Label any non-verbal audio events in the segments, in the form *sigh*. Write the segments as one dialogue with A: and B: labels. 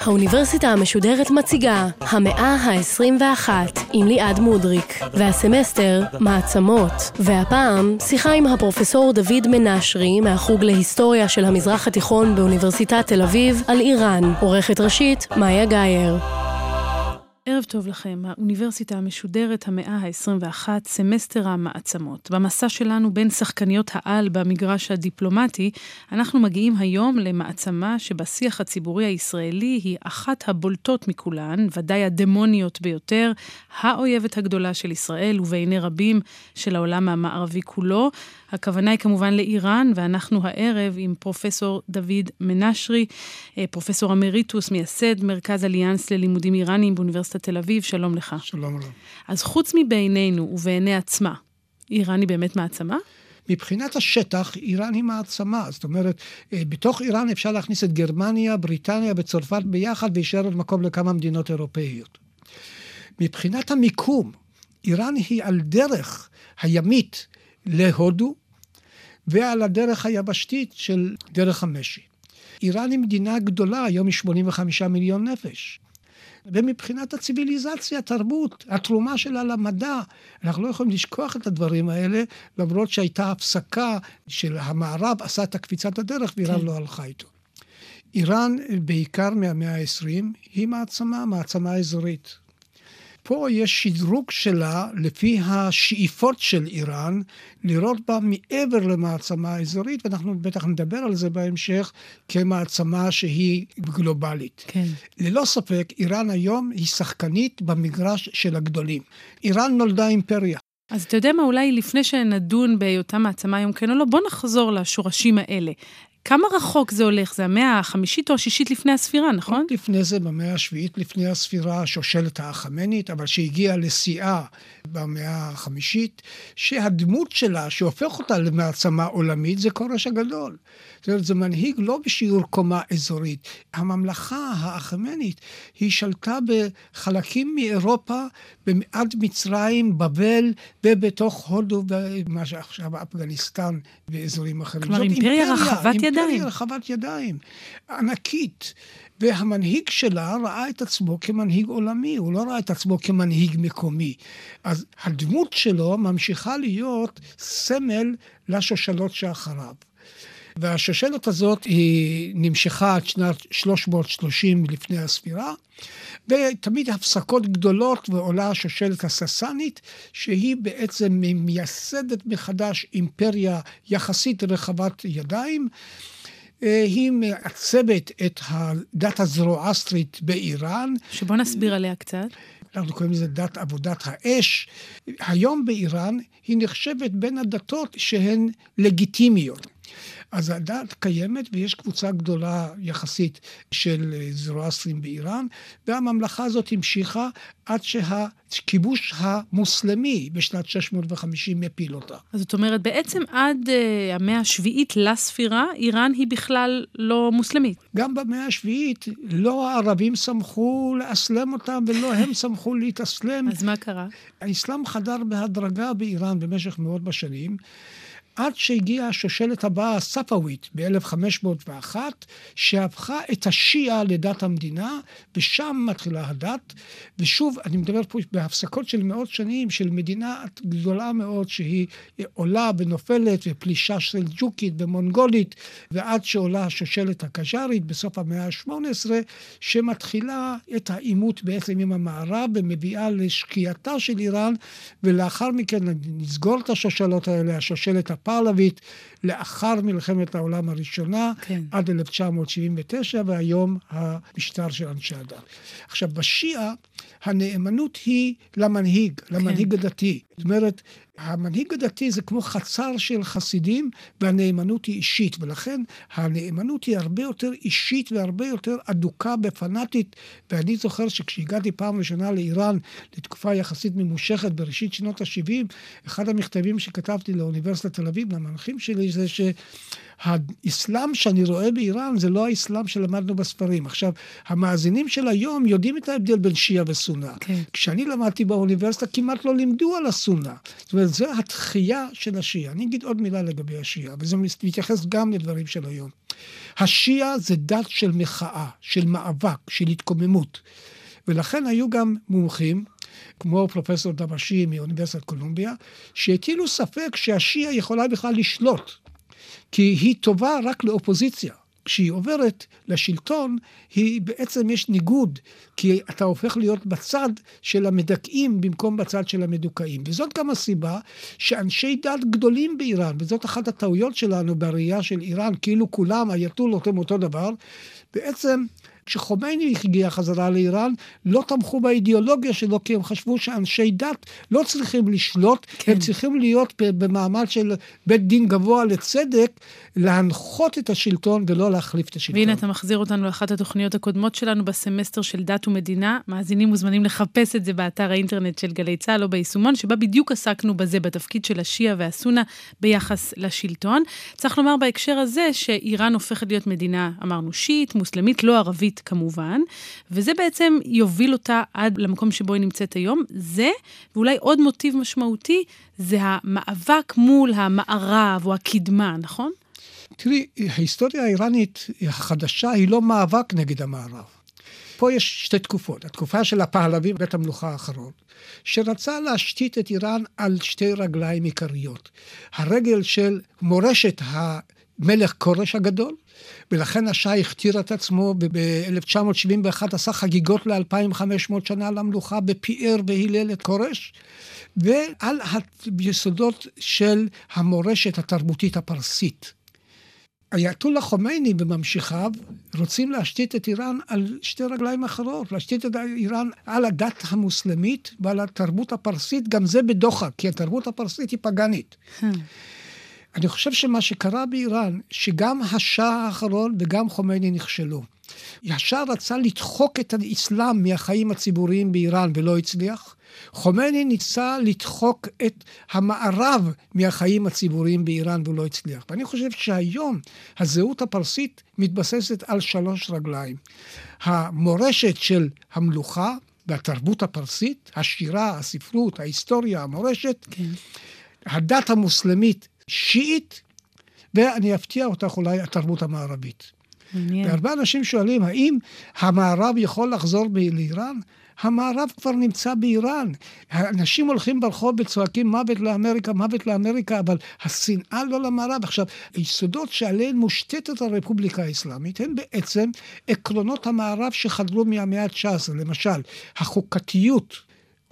A: האוניברסיטה המשודרת מציגה המאה ה-21 עם ליעד מודריק והסמסטר מעצמות. והפעם שיחה עם הפרופסור דוד מנשרי מהחוג להיסטוריה של המזרח התיכון באוניברסיטת תל אביב על איראן. עורכת ראשית מאיה גאייר ערב טוב לכם, האוניברסיטה המשודרת המאה ה-21, סמסטר המעצמות. במסע שלנו בין שחקניות העל במגרש הדיפלומטי, אנחנו מגיעים היום למעצמה שבשיח הציבורי הישראלי היא אחת הבולטות מכולן, ודאי הדמוניות ביותר, האויבת הגדולה של ישראל ובעיני רבים של העולם המערבי כולו. הכוונה היא כמובן לאיראן, ואנחנו הערב עם פרופסור דוד מנשרי, אה, פרופסור אמריטוס, מייסד מרכז אליאנס ללימודים איראניים באוניברסיטת תל אביב, שלום לך.
B: שלום רב.
A: אז חוץ מבינינו ובעיני עצמה, איראן היא באמת מעצמה?
B: מבחינת השטח, איראן היא מעצמה. זאת אומרת, אה, בתוך איראן אפשר להכניס את גרמניה, בריטניה וצרפת ביחד, ויישאר עוד מקום לכמה מדינות אירופאיות. מבחינת המיקום, איראן היא על דרך הימית להודו, ועל הדרך היבשתית של דרך המשי. איראן היא מדינה גדולה, היום היא 85 מיליון נפש. ומבחינת הציוויליזציה, התרבות, התרומה שלה למדע, אנחנו לא יכולים לשכוח את הדברים האלה, למרות שהייתה הפסקה של המערב, עשה את הקפיצת הדרך ואיראן כן. לא הלכה איתו. איראן, בעיקר מהמאה ה-20, היא מעצמה, מעצמה אזורית. פה יש שדרוג שלה לפי השאיפות של איראן, לראות בה מעבר למעצמה אזורית, ואנחנו בטח נדבר על זה בהמשך, כמעצמה שהיא גלובלית.
A: כן.
B: ללא ספק, איראן היום היא שחקנית במגרש של הגדולים. איראן נולדה אימפריה.
A: אז אתה יודע מה, אולי לפני שנדון בהיותה מעצמה היום כן או לא, בוא נחזור לשורשים האלה. כמה רחוק זה הולך? זה המאה החמישית או השישית לפני הספירה, נכון?
B: לפני זה, במאה השביעית לפני הספירה, השושלת האחמנית, אבל שהגיעה לשיאה במאה החמישית, שהדמות שלה, שהופך אותה למעצמה עולמית, זה כורש הגדול. זאת אומרת, זה מנהיג לא בשיעור קומה אזורית. הממלכה האחמנית, היא שלטה בחלקים מאירופה, עד מצרים, בבל, ובתוך הודו, ומה שעכשיו אפגניסטן ואזורים אחרים.
A: כלומר, אימפריה רחבת ידיים.
B: אימפריה רחבת ידיים, ענקית. והמנהיג שלה ראה את עצמו כמנהיג עולמי, הוא לא ראה את עצמו כמנהיג מקומי. אז הדמות שלו ממשיכה להיות סמל לשושלות שאחריו. והשושלת הזאת היא נמשכה עד שנת 330 לפני הספירה, ותמיד הפסקות גדולות ועולה השושלת הססנית, שהיא בעצם מייסדת מחדש אימפריה יחסית רחבת ידיים. אה, היא מעצבת את הדת הזרואסטרית באיראן.
A: שבוא נסביר עליה קצת.
B: אנחנו קוראים לזה דת עבודת האש. היום באיראן היא נחשבת בין הדתות שהן לגיטימיות. אז הדת קיימת ויש קבוצה גדולה יחסית של זרואסטרים באיראן, והממלכה הזאת המשיכה עד שהכיבוש המוסלמי בשנת 650 מפיל אותה.
A: אז זאת אומרת, בעצם עד uh, המאה השביעית לספירה, איראן היא בכלל לא מוסלמית.
B: גם במאה השביעית לא הערבים שמחו לאסלם אותם ולא הם שמחו להתאסלם.
A: אז מה קרה?
B: האסלאם חדר בהדרגה באיראן במשך מאות בשנים. עד שהגיעה השושלת הבאה, הספאווית, ב-1501, שהפכה את השיעה לדת המדינה, ושם מתחילה הדת. ושוב, אני מדבר פה בהפסקות של מאות שנים, של מדינה גדולה מאוד, שהיא עולה ונופלת, ופלישה סלג'וקית ומונגולית, ועד שעולה השושלת הקז'ארית בסוף המאה ה-18, שמתחילה את העימות בעצם עם המערב, ומביאה לשקיעתה של איראן, ולאחר מכן נסגור את השושלות האלה, השושלת הפרלבית לאחר מלחמת העולם הראשונה, כן. עד 1979, והיום המשטר של אנשי הדת. עכשיו, בשיעה הנאמנות היא למנהיג, למנהיג כן. הדתי. זאת אומרת, המנהיג הדתי זה כמו חצר של חסידים, והנאמנות היא אישית, ולכן הנאמנות היא הרבה יותר אישית והרבה יותר אדוקה ופנאטית. ואני זוכר שכשהגעתי פעם ראשונה לאיראן, לתקופה יחסית ממושכת בראשית שנות ה-70, אחד המכתבים שכתבתי לאוניברסיטת תל אביב, למנחים שלי, זה ש... האסלאם שאני רואה באיראן זה לא האסלאם שלמדנו בספרים. עכשיו, המאזינים של היום יודעים את ההבדל בין שיעה וסונה. כן. כשאני למדתי באוניברסיטה כמעט לא לימדו על הסונה. זאת אומרת, זו התחייה של השיעה. אני אגיד עוד מילה לגבי השיעה, וזה מתייחס גם לדברים של היום. השיעה זה דת של מחאה, של מאבק, של התקוממות. ולכן היו גם מומחים, כמו פרופסור דבשי מאוניברסיטת קולומביה, שהטילו ספק שהשיעה יכולה בכלל לשלוט, כי היא טובה רק לאופוזיציה. כשהיא עוברת לשלטון, היא בעצם יש ניגוד, כי אתה הופך להיות בצד של המדכאים במקום בצד של המדוכאים. וזאת גם הסיבה שאנשי דת גדולים באיראן, וזאת אחת הטעויות שלנו בראייה של איראן, כאילו כולם האייתולות הם אותו דבר, בעצם כשחומייני הגיע חזרה לאיראן, לא תמכו באידיאולוגיה שלו, כי הם חשבו שאנשי דת לא צריכים לשלוט, כן. הם צריכים להיות במעמד של בית דין גבוה לצדק, להנחות את השלטון ולא להחליף את השלטון.
C: והנה אתה מחזיר אותנו לאחת התוכניות הקודמות שלנו בסמסטר של דת ומדינה. מאזינים מוזמנים לחפש את זה באתר האינטרנט של גלי צה"ל או ביישומון, שבה בדיוק עסקנו בזה, בתפקיד של השיעה והסונה ביחס לשלטון. צריך לומר בהקשר הזה שאיראן הופכת להיות מדינה, אמרנו, שיעית, מוסלמית, לא ערבית. אנגלית כמובן, וזה בעצם יוביל אותה עד למקום שבו היא נמצאת היום. זה, ואולי עוד מוטיב משמעותי, זה המאבק מול המערב או הקדמה, נכון?
B: תראי, ההיסטוריה האיראנית החדשה היא לא מאבק נגד המערב. פה יש שתי תקופות. התקופה של הפעלבי, בית המלוכה האחרון, שרצה להשתית את איראן על שתי רגליים עיקריות. הרגל של מורשת המלך כורש הגדול, ולכן השאה הכתיר את עצמו ב-1971, עשה חגיגות ל-2500 שנה למלוכה בפיאר והילל את כורש, ועל היסודות של המורשת התרבותית הפרסית. אייתולה חומייני וממשיכיו רוצים להשתית את איראן על שתי רגליים אחרות, להשתית את איראן על הדת המוסלמית ועל התרבות הפרסית, גם זה בדוחק, כי התרבות הפרסית היא פגאנית. אני חושב שמה שקרה באיראן, שגם השאה האחרון וגם חומייני נכשלו. השאה רצה לדחוק את האסלאם מהחיים הציבוריים באיראן ולא הצליח. חומייני ניסה לדחוק את המערב מהחיים הציבוריים באיראן ולא הצליח. ואני חושב שהיום הזהות הפרסית מתבססת על שלוש רגליים. המורשת של המלוכה והתרבות הפרסית, השירה, הספרות, ההיסטוריה, המורשת, כן. הדת המוסלמית שיעית, ואני אפתיע אותך אולי התרבות המערבית. מעניין. והרבה אנשים שואלים, האם המערב יכול לחזור לאיראן? המערב כבר נמצא באיראן. אנשים הולכים ברחוב וצועקים מוות לאמריקה, מוות לאמריקה, אבל השנאה לא למערב. עכשיו, היסודות שעליהן מושתתת הרפובליקה האסלאמית הם בעצם עקרונות המערב שחדרו מהמאה ה-19. למשל, החוקתיות.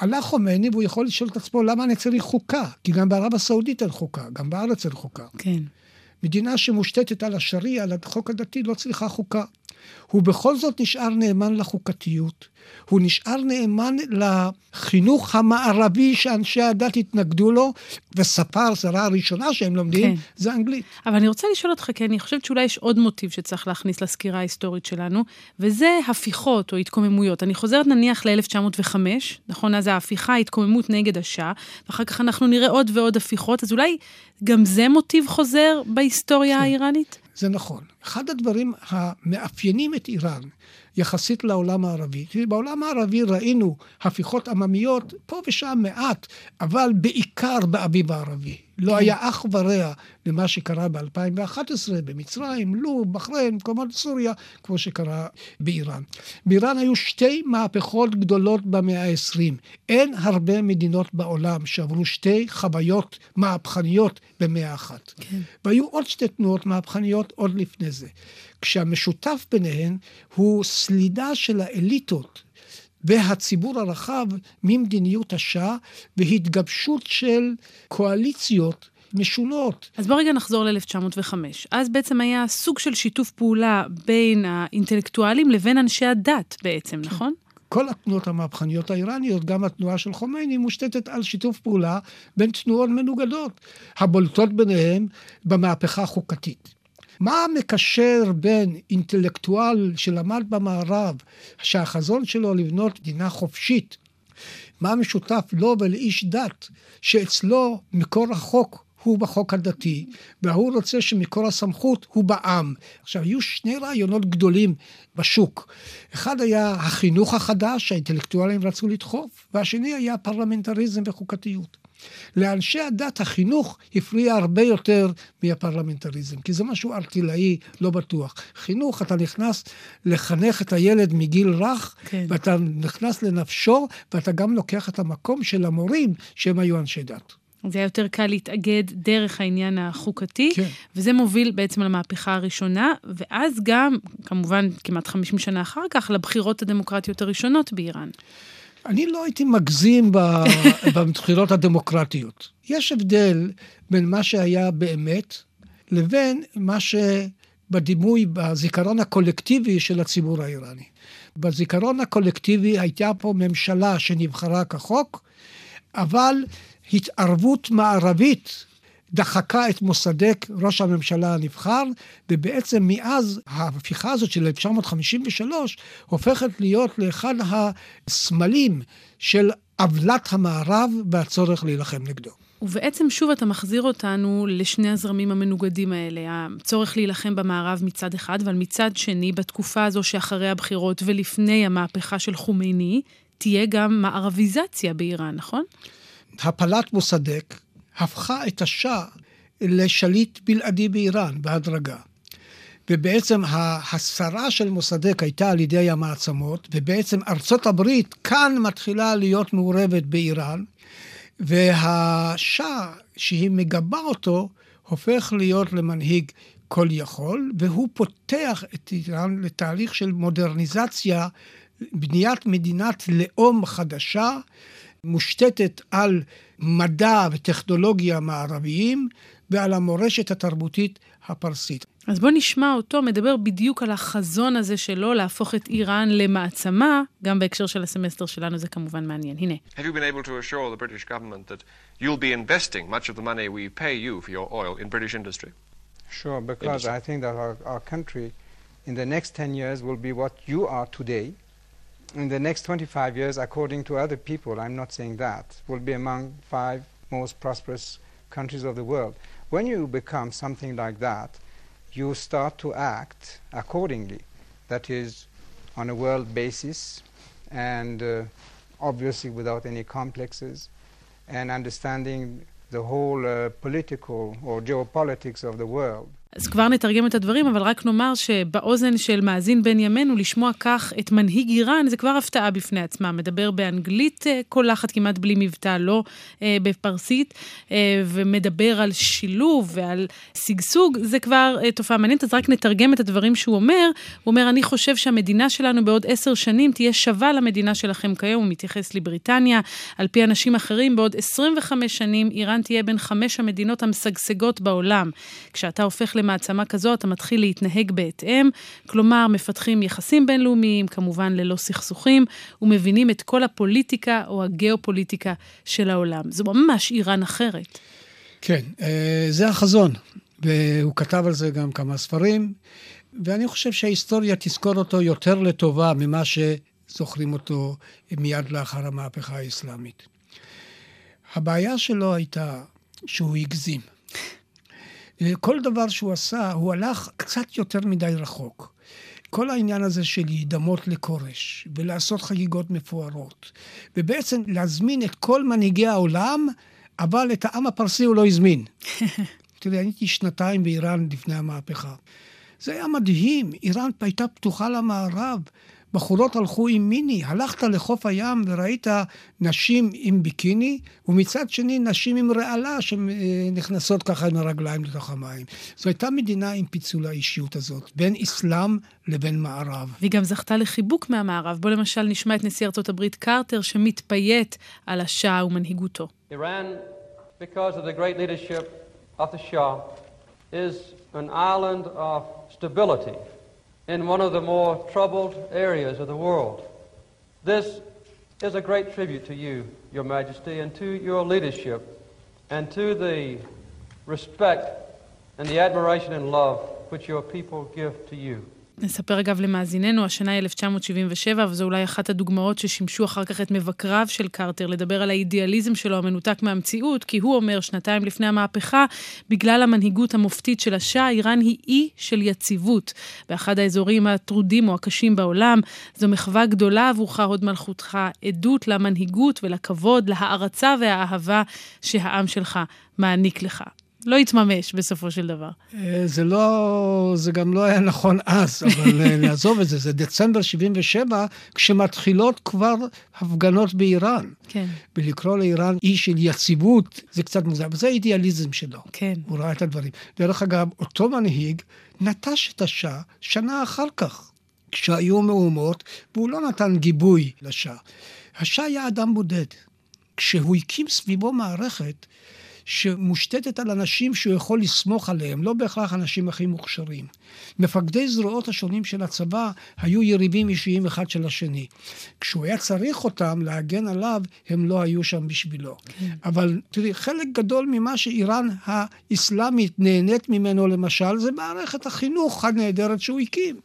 B: עלה חומני והוא יכול לשאול את עצמו למה אני צריך חוקה, כי גם בערב הסעודית אין חוקה, גם בארץ אין חוקה.
C: כן.
B: מדינה שמושתתת על השריעה, על החוק הדתי, לא צריכה חוקה. הוא בכל זאת נשאר נאמן לחוקתיות, הוא נשאר נאמן לחינוך המערבי שאנשי הדת התנגדו לו, ושפה הזרה הראשונה שהם לומדים כן. זה אנגלית.
C: אבל אני רוצה לשאול אותך, כי אני חושבת שאולי יש עוד מוטיב שצריך להכניס לסקירה ההיסטורית שלנו, וזה הפיכות או התקוממויות. אני חוזרת נניח ל-1905, נכון? אז ההפיכה, ההתקוממות נגד השאה, ואחר כך אנחנו נראה עוד ועוד הפיכות, אז אולי גם זה מוטיב חוזר בהיסטוריה כן. האיראנית?
B: זה נכון. אחד הדברים המאפיינים את איראן יחסית לעולם הערבי, בעולם הערבי ראינו הפיכות עממיות פה ושם מעט, אבל בעיקר באביב הערבי. לא כן. היה אח ורע למה שקרה ב-2011 במצרים, לוב, בחריין, מקומות סוריה, כמו שקרה באיראן. באיראן היו שתי מהפכות גדולות במאה ה-20. אין הרבה מדינות בעולם שעברו שתי חוויות מהפכניות במאה אחת. כן. והיו עוד שתי תנועות מהפכניות עוד לפני זה. כשהמשותף ביניהן הוא סלידה של האליטות והציבור הרחב ממדיניות השעה והתגבשות של קואליציות משונות.
C: אז בוא רגע נחזור ל-1905. אז בעצם היה סוג של שיתוף פעולה בין האינטלקטואלים לבין אנשי הדת בעצם, כן. נכון?
B: כל התנועות המהפכניות האיראניות, גם התנועה של חומייני, מושתתת על שיתוף פעולה בין תנועות מנוגדות, הבולטות ביניהן במהפכה החוקתית. מה מקשר בין אינטלקטואל שלמד במערב, שהחזון שלו לבנות מדינה חופשית, מה משותף לו ולאיש דת, שאצלו מקור החוק הוא בחוק הדתי, והוא רוצה שמקור הסמכות הוא בעם. עכשיו, היו שני רעיונות גדולים בשוק. אחד היה החינוך החדש שהאינטלקטואלים רצו לדחוף, והשני היה פרלמנטריזם וחוקתיות. לאנשי הדת החינוך הפריע הרבה יותר מהפרלמנטריזם, כי זה משהו ארטילאי, לא בטוח. חינוך, אתה נכנס לחנך את הילד מגיל רך, כן. ואתה נכנס לנפשו, ואתה גם לוקח את המקום של המורים שהם היו אנשי דת.
C: זה היה יותר קל להתאגד דרך העניין החוקתי,
B: כן.
C: וזה מוביל בעצם למהפכה הראשונה, ואז גם, כמובן, כמעט 50 שנה אחר כך, לבחירות הדמוקרטיות הראשונות באיראן.
B: אני לא הייתי מגזים *laughs* בבחירות הדמוקרטיות. יש הבדל בין מה שהיה באמת לבין מה שבדימוי, בזיכרון הקולקטיבי של הציבור האיראני. בזיכרון הקולקטיבי הייתה פה ממשלה שנבחרה כחוק, אבל התערבות מערבית דחקה את מוסדק, ראש הממשלה הנבחר, ובעצם מאז ההפיכה הזאת של 1953 הופכת להיות לאחד הסמלים של עוולת המערב והצורך להילחם נגדו.
C: ובעצם שוב אתה מחזיר אותנו לשני הזרמים המנוגדים האלה, הצורך להילחם במערב מצד אחד, אבל מצד שני, בתקופה הזו שאחרי הבחירות ולפני המהפכה של חומייני, תהיה גם מערביזציה באיראן, נכון?
B: הפלת מוסדק הפכה את השאה לשליט בלעדי באיראן בהדרגה. ובעצם ההסרה של מוסדק הייתה על ידי המעצמות, ובעצם ארצות הברית כאן מתחילה להיות מעורבת באיראן, והשאה שהיא מגבה אותו, הופך להיות למנהיג כל יכול, והוא פותח את איראן לתהליך של מודרניזציה, בניית מדינת לאום חדשה, מושתתת על מדע וטכנולוגיה מערביים ועל המורשת התרבותית הפרסית.
C: אז בוא נשמע אותו מדבר בדיוק על החזון הזה שלו להפוך את איראן למעצמה, גם בהקשר של הסמסטר שלנו זה כמובן מעניין. הנה. Have you been able to assure the British government that you'll be investing much of the money we pay you for your oil in British industry?
D: Sure, because industry. I think that our, our country in the next 10 years will be what you are today. In the next 25 years, according to other people, I'm not saying that, will be among five most prosperous countries of the world. When you become something like that, you start to act accordingly. That is, on a world basis, and uh, obviously without any complexes, and understanding the whole uh, political or geopolitics of the world.
C: אז כבר נתרגם את הדברים, אבל רק נאמר שבאוזן של מאזין בן ימינו, לשמוע כך את מנהיג איראן, זה כבר הפתעה בפני עצמה. מדבר באנגלית אה, קולחת, כמעט בלי מבטא, לא אה, בפרסית, אה, ומדבר על שילוב ועל שגשוג, זה כבר אה, תופעה מעניינת. אז רק נתרגם את הדברים שהוא אומר. הוא אומר, אני חושב שהמדינה שלנו בעוד עשר שנים תהיה שווה למדינה שלכם כיום, הוא מתייחס לבריטניה. על פי אנשים אחרים, בעוד 25 שנים איראן תהיה בין חמש המדינות המשגשגות בעולם. כשאתה הופך מעצמה כזו, אתה מתחיל להתנהג בהתאם, כלומר, מפתחים יחסים בינלאומיים, כמובן ללא סכסוכים, ומבינים את כל הפוליטיקה או הגיאופוליטיקה של העולם. זו ממש איראן אחרת.
B: כן, אה, זה החזון, והוא כתב על זה גם כמה ספרים, ואני חושב שההיסטוריה תזכור אותו יותר לטובה ממה שזוכרים אותו מיד לאחר המהפכה האסלאמית. הבעיה שלו הייתה שהוא הגזים. כל דבר שהוא עשה, הוא הלך קצת יותר מדי רחוק. כל העניין הזה של להידמות לכורש, ולעשות חגיגות מפוארות, ובעצם להזמין את כל מנהיגי העולם, אבל את העם הפרסי הוא לא הזמין. *laughs* תראי, אני הייתי שנתיים באיראן לפני המהפכה. זה היה מדהים, איראן הייתה פתוחה למערב. בחורות הלכו עם מיני, הלכת לחוף הים וראית נשים עם ביקיני, ומצד שני נשים עם רעלה שנכנסות ככה עם הרגליים לתוך המים. זו הייתה מדינה עם פיצול האישיות הזאת, בין אסלאם לבין מערב.
C: והיא גם זכתה לחיבוק מהמערב. בוא למשל נשמע את נשיא ארצות הברית קרטר, שמתפייט על השאה ומנהיגותו. Iran, because of the great leadership of the Shah, is an island of stability. In one of the more troubled areas of the world. This is a great tribute to you, Your Majesty, and to your leadership, and to the respect and the admiration and love which your people give to you. נספר אגב למאזיננו, השנה היא 1977, וזו אולי אחת הדוגמאות ששימשו אחר כך את מבקריו של קרטר לדבר על האידיאליזם שלו המנותק מהמציאות, כי הוא אומר, שנתיים לפני המהפכה, בגלל המנהיגות המופתית של השאה, איראן היא אי של יציבות. באחד האזורים הטרודים או הקשים בעולם, זו מחווה גדולה עבורך, הוד מלכותך, עדות למנהיגות ולכבוד, להערצה והאהבה שהעם שלך מעניק לך. לא התממש בסופו של דבר.
B: אה, זה לא, זה גם לא היה נכון אז, אבל אה, *laughs* נעזוב את זה, זה דצמבר 77, כשמתחילות כבר הפגנות באיראן.
C: כן.
B: ולקרוא לאיראן אי של יציבות, זה קצת מוזר, וזה האידיאליזם שלו.
C: כן.
B: הוא ראה את הדברים. דרך אגב, אותו מנהיג נטש את השאה שנה אחר כך, כשהיו מהומות, והוא לא נתן גיבוי לשאה. השאה היה אדם בודד. כשהוא הקים סביבו מערכת, שמושתתת על אנשים שהוא יכול לסמוך עליהם, לא בהכרח אנשים הכי מוכשרים. מפקדי זרועות השונים של הצבא היו יריבים אישיים אחד של השני. כשהוא היה צריך אותם להגן עליו, הם לא היו שם בשבילו. כן. אבל תראי, חלק גדול ממה שאיראן האסלאמית נהנית ממנו למשל, זה מערכת החינוך הנהדרת שהוא הקים.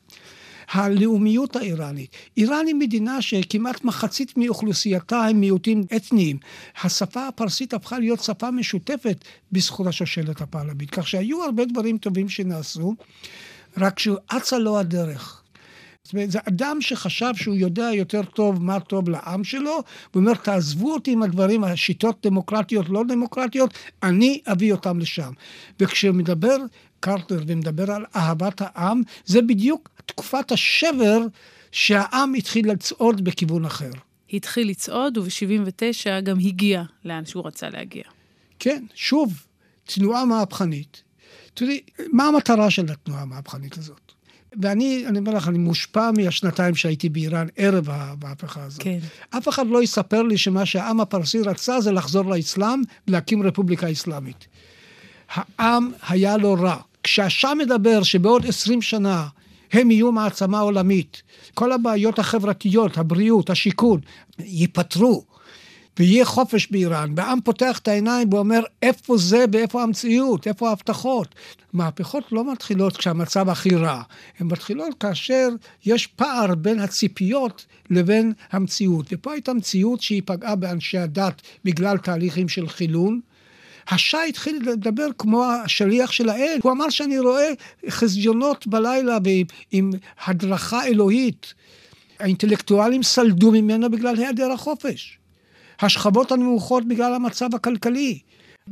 B: הלאומיות האיראנית. איראן היא מדינה שכמעט מחצית מאוכלוסייתה הם מיעוטים אתניים. השפה הפרסית הפכה להיות שפה משותפת בזכות השושלת הפעלבית. כך שהיו הרבה דברים טובים שנעשו, רק שאצה לו הדרך. זאת אומרת, זה אדם שחשב שהוא יודע יותר טוב מה טוב לעם שלו, הוא אומר, תעזבו אותי עם הדברים, השיטות דמוקרטיות, לא דמוקרטיות, אני אביא אותם לשם. וכשמדבר קרטר ומדבר על אהבת העם, זה בדיוק תקופת השבר שהעם התחיל לצעוד בכיוון אחר.
C: התחיל לצעוד, וב-79' גם הגיע לאן שהוא רצה להגיע.
B: כן, שוב, תנועה מהפכנית. תראי, מה המטרה של התנועה המהפכנית הזאת? ואני, אני אומר לך, אני מושפע מהשנתיים שהייתי באיראן ערב המהפכה הזאת.
C: כן.
B: אף אחד לא יספר לי שמה שהעם הפרסי רצה זה לחזור לאסלאם, להקים רפובליקה אסלאמית. העם היה לו רע. כשהשאה מדבר שבעוד עשרים שנה הם יהיו מעצמה עולמית, כל הבעיות החברתיות, הבריאות, השיכון, ייפתרו. ויהיה חופש באיראן, והעם פותח את העיניים ואומר, איפה זה ואיפה המציאות, איפה ההבטחות. מהפכות לא מתחילות כשהמצב הכי רע, הן מתחילות כאשר יש פער בין הציפיות לבין המציאות. ופה הייתה מציאות שהיא פגעה באנשי הדת בגלל תהליכים של חילון, השי התחיל לדבר כמו השליח של האל. הוא אמר שאני רואה חזיונות בלילה עם, עם הדרכה אלוהית. האינטלקטואלים סלדו ממנו בגלל היעדר החופש. השכבות הנמוכות בגלל המצב הכלכלי.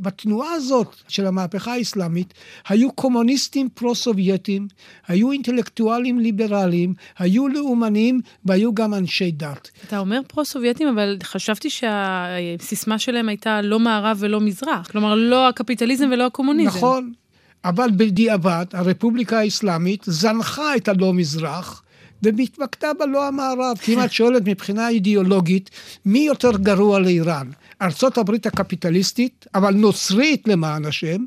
B: בתנועה הזאת של המהפכה האסלאמית היו קומוניסטים פרו-סובייטים, היו אינטלקטואלים ליברליים, היו לאומנים והיו גם אנשי דת.
C: אתה אומר פרו-סובייטים, אבל חשבתי שהסיסמה שלהם הייתה לא מערב ולא מזרח. כלומר, לא הקפיטליזם ולא הקומוניזם.
B: נכון, אבל בדיעבד הרפובליקה האסלאמית זנחה את הלא מזרח. ומתמקדה בלא המערב. כי אם את שואלת מבחינה אידיאולוגית, מי יותר גרוע לאיראן? ארצות הברית הקפיטליסטית, אבל נוצרית למען השם,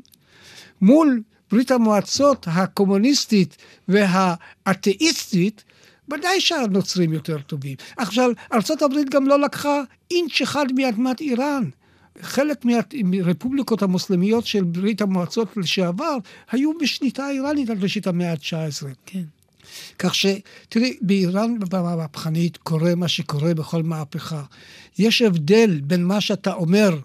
B: מול ברית המועצות הקומוניסטית והאתאיסטית, ודאי שהנוצרים יותר טובים. עכשיו, ארצות הברית גם לא לקחה אינץ' אחד מאדמת איראן. חלק מהרפובליקות המוסלמיות של ברית המועצות לשעבר היו בשליטה איראנית עד ראשית המאה ה-19.
C: כן.
B: כך שתראי, באיראן המהפכנית קורה מה שקורה בכל מהפכה. יש הבדל בין מה שאתה אומר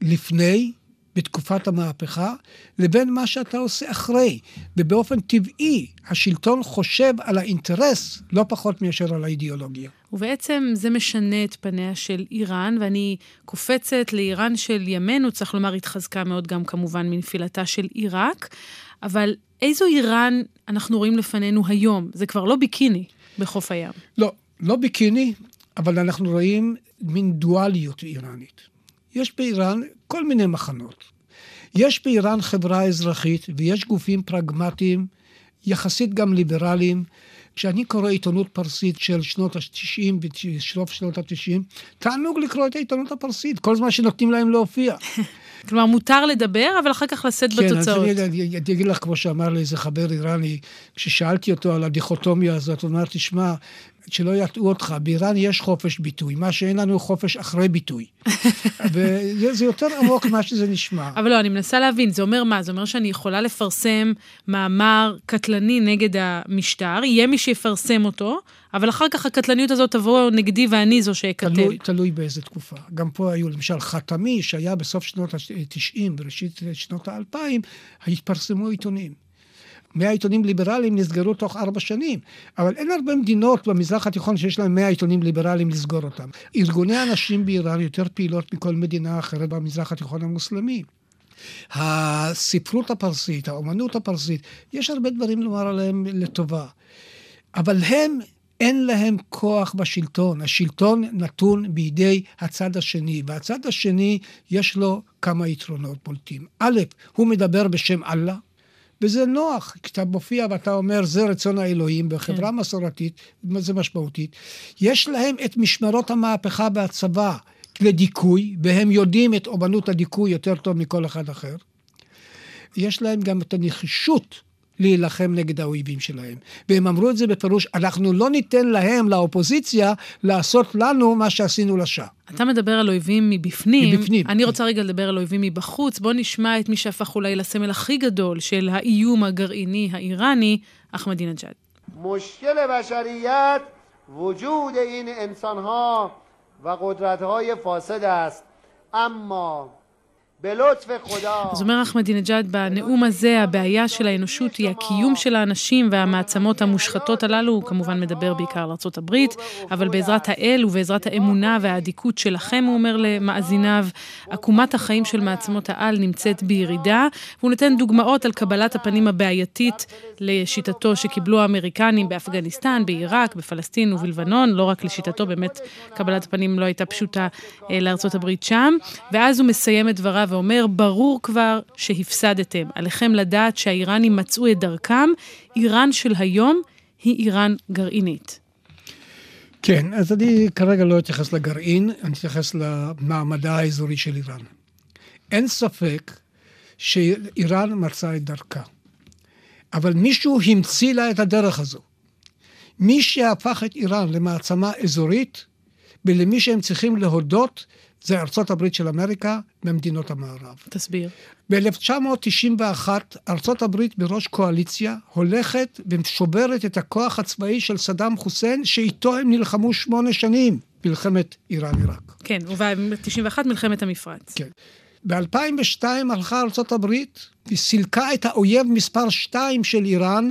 B: לפני, בתקופת המהפכה, לבין מה שאתה עושה אחרי. ובאופן טבעי, השלטון חושב על האינטרס לא פחות מאשר על האידיאולוגיה.
C: ובעצם זה משנה את פניה של איראן, ואני קופצת לאיראן של ימינו, צריך לומר, התחזקה מאוד גם כמובן מנפילתה של עיראק, אבל איזו איראן אנחנו רואים לפנינו היום? זה כבר לא ביקיני בחוף הים.
B: לא, לא ביקיני, אבל אנחנו רואים מין דואליות איראנית. יש באיראן כל מיני מחנות. יש באיראן חברה אזרחית ויש גופים פרגמטיים, יחסית גם ליברליים. כשאני קורא עיתונות פרסית של שנות ה-90 וסוף שנות ה-90, תענוג לקרוא את העיתונות הפרסית, כל זמן שנותנים להם להופיע. *laughs*
C: כלומר, מותר לדבר, אבל אחר כך לשאת
B: כן,
C: בתוצאות.
B: כן, אז אני, אני אגיד לך, כמו שאמר לי איזה חבר איראני, כששאלתי אותו על הדיכוטומיה הזאת, הוא אמר, תשמע, שלא יטעו אותך, באיראן יש חופש ביטוי, מה שאין לנו חופש אחרי ביטוי. *laughs* וזה יותר עמוק ממה שזה נשמע.
C: אבל לא, אני מנסה להבין, זה אומר מה? זה אומר שאני יכולה לפרסם מאמר קטלני נגד המשטר, יהיה מי שיפרסם אותו, אבל אחר כך הקטלניות הזאת תבוא נגדי ואני זו שאכתב.
B: תלוי, תלוי באיזה תקופה. גם פה היו, למשל, חתמי, שהיה בסוף שנות ה-90, בראשית שנות ה-2000, התפרסמו עיתונים. 100 עיתונים ליברליים נסגרו תוך ארבע שנים. אבל אין הרבה מדינות במזרח התיכון שיש להם 100 עיתונים ליברליים לסגור אותם. ארגוני הנשים באיראן יותר פעילות מכל מדינה אחרת במזרח התיכון המוסלמי. הספרות הפרסית, האומנות הפרסית, יש הרבה דברים לומר עליהם לטובה. אבל הם, אין להם כוח בשלטון. השלטון נתון בידי הצד השני, והצד השני יש לו כמה יתרונות בולטים. א', הוא מדבר בשם אללה. וזה נוח, כשאתה מופיע ואתה אומר, זה רצון האלוהים, בחברה כן. מסורתית, זה משמעותית. יש להם את משמרות המהפכה והצבא לדיכוי, והם יודעים את אומנות הדיכוי יותר טוב מכל אחד אחר. יש להם גם את הנחישות להילחם נגד האויבים שלהם. והם אמרו את זה בפירוש, אנחנו לא ניתן להם, לאופוזיציה, לעשות לנו מה שעשינו לשעה.
C: אתה מדבר על אויבים מבפנים.
B: מבפנים.
C: אני רוצה רגע לדבר על אויבים מבחוץ. בוא נשמע את מי שהפך אולי לסמל הכי גדול של האיום הגרעיני האיראני, אחמדינג'אד.
E: مشکل بشریت وجود این انسانها و قدرتهای فاسد است اما
C: אז אומר אחמדינג'אד בנאום הזה, הבעיה של האנושות היא הקיום של האנשים והמעצמות המושחתות הללו, הוא כמובן מדבר בעיקר על ארה"ב, אבל בעזרת האל ובעזרת האמונה והאדיקות שלכם, הוא אומר למאזיניו, עקומת החיים של מעצמות העל נמצאת בירידה, והוא נותן דוגמאות על קבלת הפנים הבעייתית לשיטתו שקיבלו האמריקנים באפגניסטן, בעיראק, בפלסטין ובלבנון, לא רק לשיטתו, באמת קבלת הפנים לא הייתה פשוטה אה, לארה"ב שם, ואז הוא מסיים את דבריו ואומר, ברור כבר שהפסדתם. עליכם לדעת שהאיראנים מצאו את דרכם. איראן של היום היא איראן גרעינית.
B: כן, אז אני כרגע לא אתייחס לגרעין, אני אתייחס למעמדה האזורי של איראן. אין ספק שאיראן מצאה את דרכה. אבל מישהו המציא לה את הדרך הזו. מי שהפך את איראן למעצמה אזורית, ולמי שהם צריכים להודות, זה ארצות הברית של אמריקה ממדינות המערב.
C: תסביר.
B: ב-1991 ארצות הברית בראש קואליציה הולכת ושוברת את הכוח הצבאי של סדאם חוסיין, שאיתו הם נלחמו שמונה שנים, מלחמת איראן-עיראק.
C: כן, וב-91 מלחמת המפרץ.
B: כן. ב-2002 הלכה ארצות הברית וסילקה את האויב מספר 2 של איראן,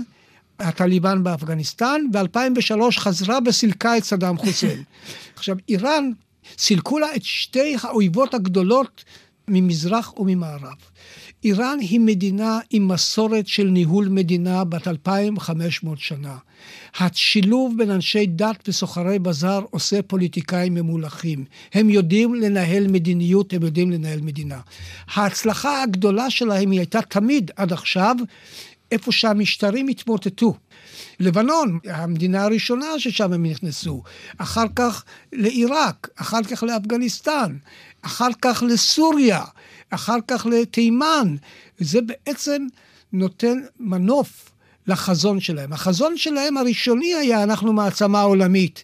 B: הטליבן באפגניסטן, ב-2003 חזרה וסילקה את סדאם חוסיין. *laughs* עכשיו, איראן סילקו לה את שתי האויבות הגדולות ממזרח וממערב. איראן היא מדינה עם מסורת של ניהול מדינה בת 2,500 שנה. השילוב בין אנשי דת וסוחרי בזאר עושה פוליטיקאים ממולחים. הם יודעים לנהל מדיניות, הם יודעים לנהל מדינה. ההצלחה הגדולה שלהם היא הייתה תמיד עד עכשיו איפה שהמשטרים התמוטטו. לבנון, המדינה הראשונה ששם הם נכנסו, אחר כך לעיראק, אחר כך לאפגניסטן, אחר כך לסוריה, אחר כך לתימן. זה בעצם נותן מנוף לחזון שלהם. החזון שלהם הראשוני היה, אנחנו מעצמה עולמית.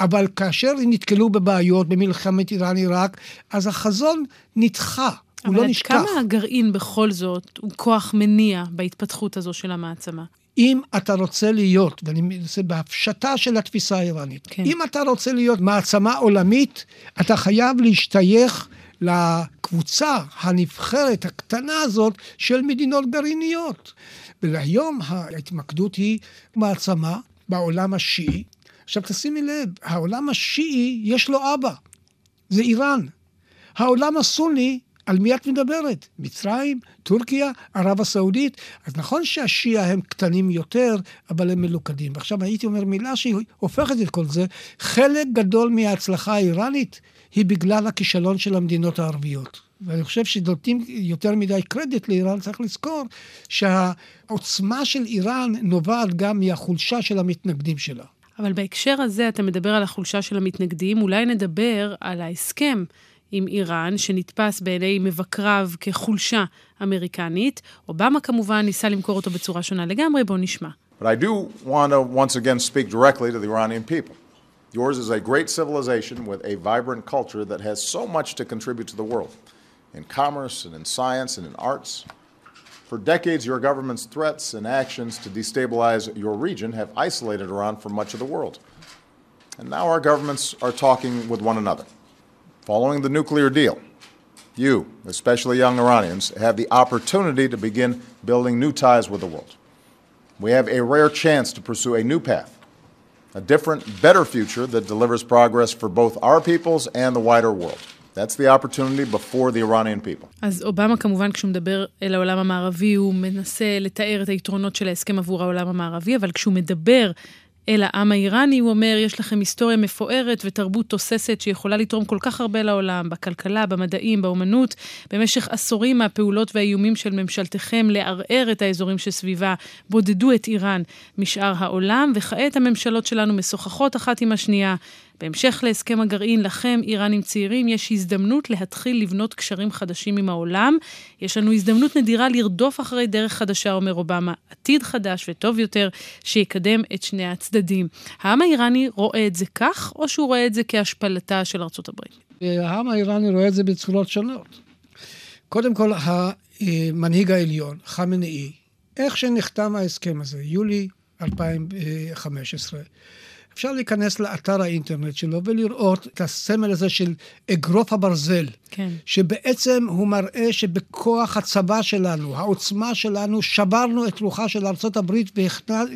B: אבל כאשר נתקלו בבעיות במלחמת איראן-עיראק, אז החזון נדחה. הוא לא נשכח.
C: אבל כמה הגרעין בכל זאת הוא כוח מניע בהתפתחות הזו של המעצמה?
B: אם אתה רוצה להיות, ואני מנסה בהפשטה של התפיסה האיראנית, כן. אם אתה רוצה להיות מעצמה עולמית, אתה חייב להשתייך לקבוצה הנבחרת הקטנה הזאת של מדינות גרעיניות. והיום ההתמקדות היא מעצמה בעולם השיעי. עכשיו תשימי לב, העולם השיעי יש לו אבא, זה איראן. העולם הסוני על מי את מדברת? מצרים, טורקיה, ערב הסעודית? אז נכון שהשיעה הם קטנים יותר, אבל הם מלוכדים. ועכשיו הייתי אומר מילה שהיא הופכת את כל זה, חלק גדול מההצלחה האיראנית היא בגלל הכישלון של המדינות הערביות. ואני חושב שנותנים יותר מדי קרדיט לאיראן, צריך לזכור שהעוצמה של איראן נובעת גם מהחולשה של המתנגדים שלה.
C: אבל בהקשר הזה, אתה מדבר על החולשה של המתנגדים, אולי נדבר על ההסכם עם איראן, שנתפס בעיני מבקריו כחולשה אמריקנית. אובמה כמובן ניסה למכור אותו בצורה שונה לגמרי, בואו נשמע.
F: But I do want to once again speak directly to the Iranian people. Yours is a great civilization with a vibrant culture that has so much to contribute to the world in commerce and in science and in arts. For decades, your government's threats and actions to destabilize your region have isolated Iran from much of the world. And now our governments are talking with one another. Following the nuclear deal, you, especially young Iranians, have the opportunity to begin building new ties with the world. We have a rare chance to pursue a new path a different, better future that delivers progress for both our peoples and the wider world. That's the opportunity before the Iranian people.
C: אז אובמה כמובן כשהוא מדבר אל העולם המערבי הוא מנסה לתאר את היתרונות של ההסכם עבור העולם המערבי, אבל כשהוא מדבר אל העם האיראני, הוא אומר, יש לכם היסטוריה מפוארת ותרבות תוססת שיכולה לתרום כל כך הרבה לעולם, בכלכלה, במדעים, באומנות. במשך עשורים מהפעולות והאיומים של ממשלתכם לערער את האזורים שסביבה, בודדו את איראן משאר העולם, וכעת הממשלות שלנו משוחחות אחת עם השנייה. בהמשך להסכם הגרעין, לכם, איראנים צעירים, יש הזדמנות להתחיל לבנות קשרים חדשים עם העולם. יש לנו הזדמנות נדירה לרדוף אחרי דרך חדשה, אומר אובמה, עתיד חדש וטוב יותר, שיקדם את שני הצדדים. העם האיראני רואה את זה כך, או שהוא רואה את זה כהשפלתה של ארצות הברית?
B: העם האיראני רואה את זה בצורות שונות. קודם כל, המנהיג העליון, חמנאי, איך שנחתם ההסכם הזה, יולי 2015, אפשר להיכנס לאתר האינטרנט שלו ולראות את הסמל הזה של אגרוף הברזל.
C: כן.
B: שבעצם הוא מראה שבכוח הצבא שלנו, העוצמה שלנו, שברנו את רוחה של ארה"ב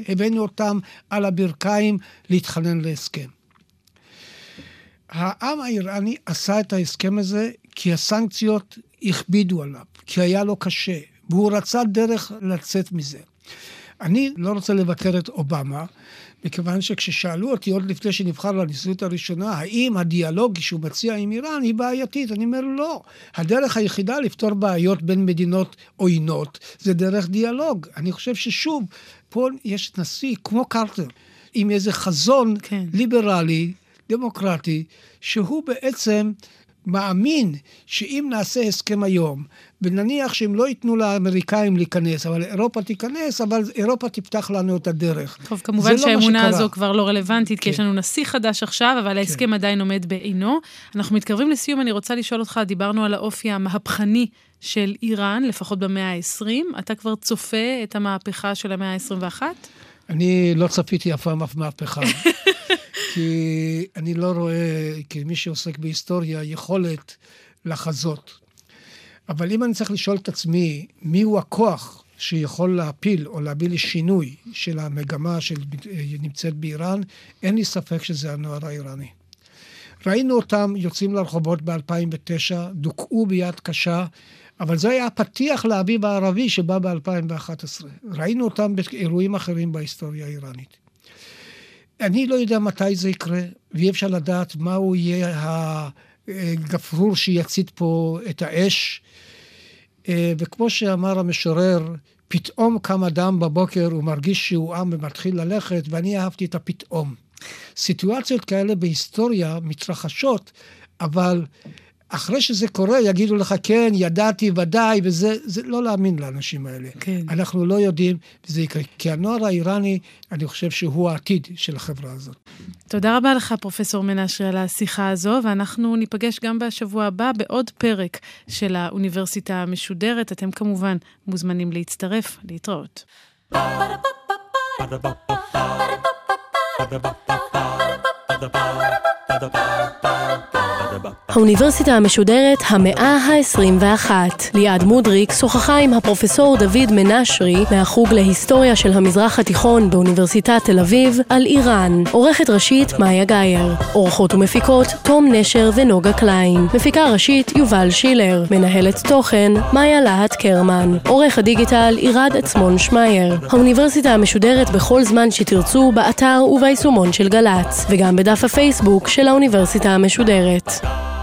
B: והבאנו אותם על הברכיים להתחנן להסכם. העם האיראני עשה את ההסכם הזה כי הסנקציות הכבידו עליו, כי היה לו קשה, והוא רצה דרך לצאת מזה. אני לא רוצה לבקר את אובמה, מכיוון שכששאלו אותי עוד לפני שנבחר לנשיאות הראשונה, האם הדיאלוג שהוא מציע עם איראן היא בעייתית? אני אומר, לא. הדרך היחידה לפתור בעיות בין מדינות עוינות זה דרך דיאלוג. אני חושב ששוב, פה יש נשיא כמו קרטר, עם איזה חזון כן. ליברלי, דמוקרטי, שהוא בעצם מאמין שאם נעשה הסכם היום, ונניח שהם לא ייתנו לאמריקאים להיכנס, אבל אירופה תיכנס, אבל אירופה תפתח לנו את הדרך.
C: טוב, כמובן לא שהאמונה הזו כבר לא רלוונטית, כן. כי יש לנו נשיא חדש עכשיו, אבל כן. ההסכם עדיין עומד בעינו. אנחנו מתקרבים לסיום, אני רוצה לשאול אותך, דיברנו על האופי המהפכני של איראן, לפחות במאה ה-20. אתה כבר צופה את המהפכה של המאה ה-21?
B: אני לא צפיתי אף פעם אף מהפכה. *laughs* כי אני לא רואה, כמי שעוסק בהיסטוריה, יכולת לחזות. אבל אם אני צריך לשאול את עצמי, מיהו הכוח שיכול להפיל או להביא לשינוי של המגמה שנמצאת באיראן, אין לי ספק שזה הנוער האיראני. ראינו אותם יוצאים לרחובות ב-2009, דוכאו ביד קשה, אבל זה היה הפתיח לאביב הערבי שבא ב-2011. ראינו אותם באירועים אחרים בהיסטוריה האיראנית. אני לא יודע מתי זה יקרה, ואי אפשר לדעת מהו יהיה הגפרור שיצית פה את האש. אה, וכמו שאמר המשורר, פתאום קם אדם בבוקר, הוא מרגיש שהוא עם ומתחיל ללכת, ואני אהבתי את הפתאום. סיטואציות כאלה בהיסטוריה מתרחשות, אבל אחרי שזה קורה, יגידו לך, כן, ידעתי, ודאי, וזה זה לא להאמין לאנשים האלה.
C: כן.
B: אנחנו לא יודעים, וזה יקרה. כי הנוער האיראני, אני חושב שהוא העתיד של החברה הזאת.
C: תודה רבה לך, פרופסור מנשרי, על השיחה הזו, ואנחנו ניפגש גם בשבוע הבא בעוד פרק של האוניברסיטה המשודרת. אתם כמובן מוזמנים להצטרף. להתראות. Ba-da-ba-ba-ba
A: האוניברסיטה המשודרת המאה ה-21. ליעד מודריק שוחחה עם הפרופסור דוד מנשרי מהחוג להיסטוריה של המזרח התיכון באוניברסיטת תל אביב על איראן. עורכת ראשית מאיה גאייר. עורכות ומפיקות תום נשר ונוגה קליין. מפיקה ראשית יובל שילר. מנהלת תוכן מאיה להט קרמן. עורך הדיגיטל עירד עצמון שמייר. האוניברסיטה המשודרת בכל זמן שתרצו באתר וביישומון של גל"צ וגם בדף הפייסבוק של האוניברסיטה המשודרת. した。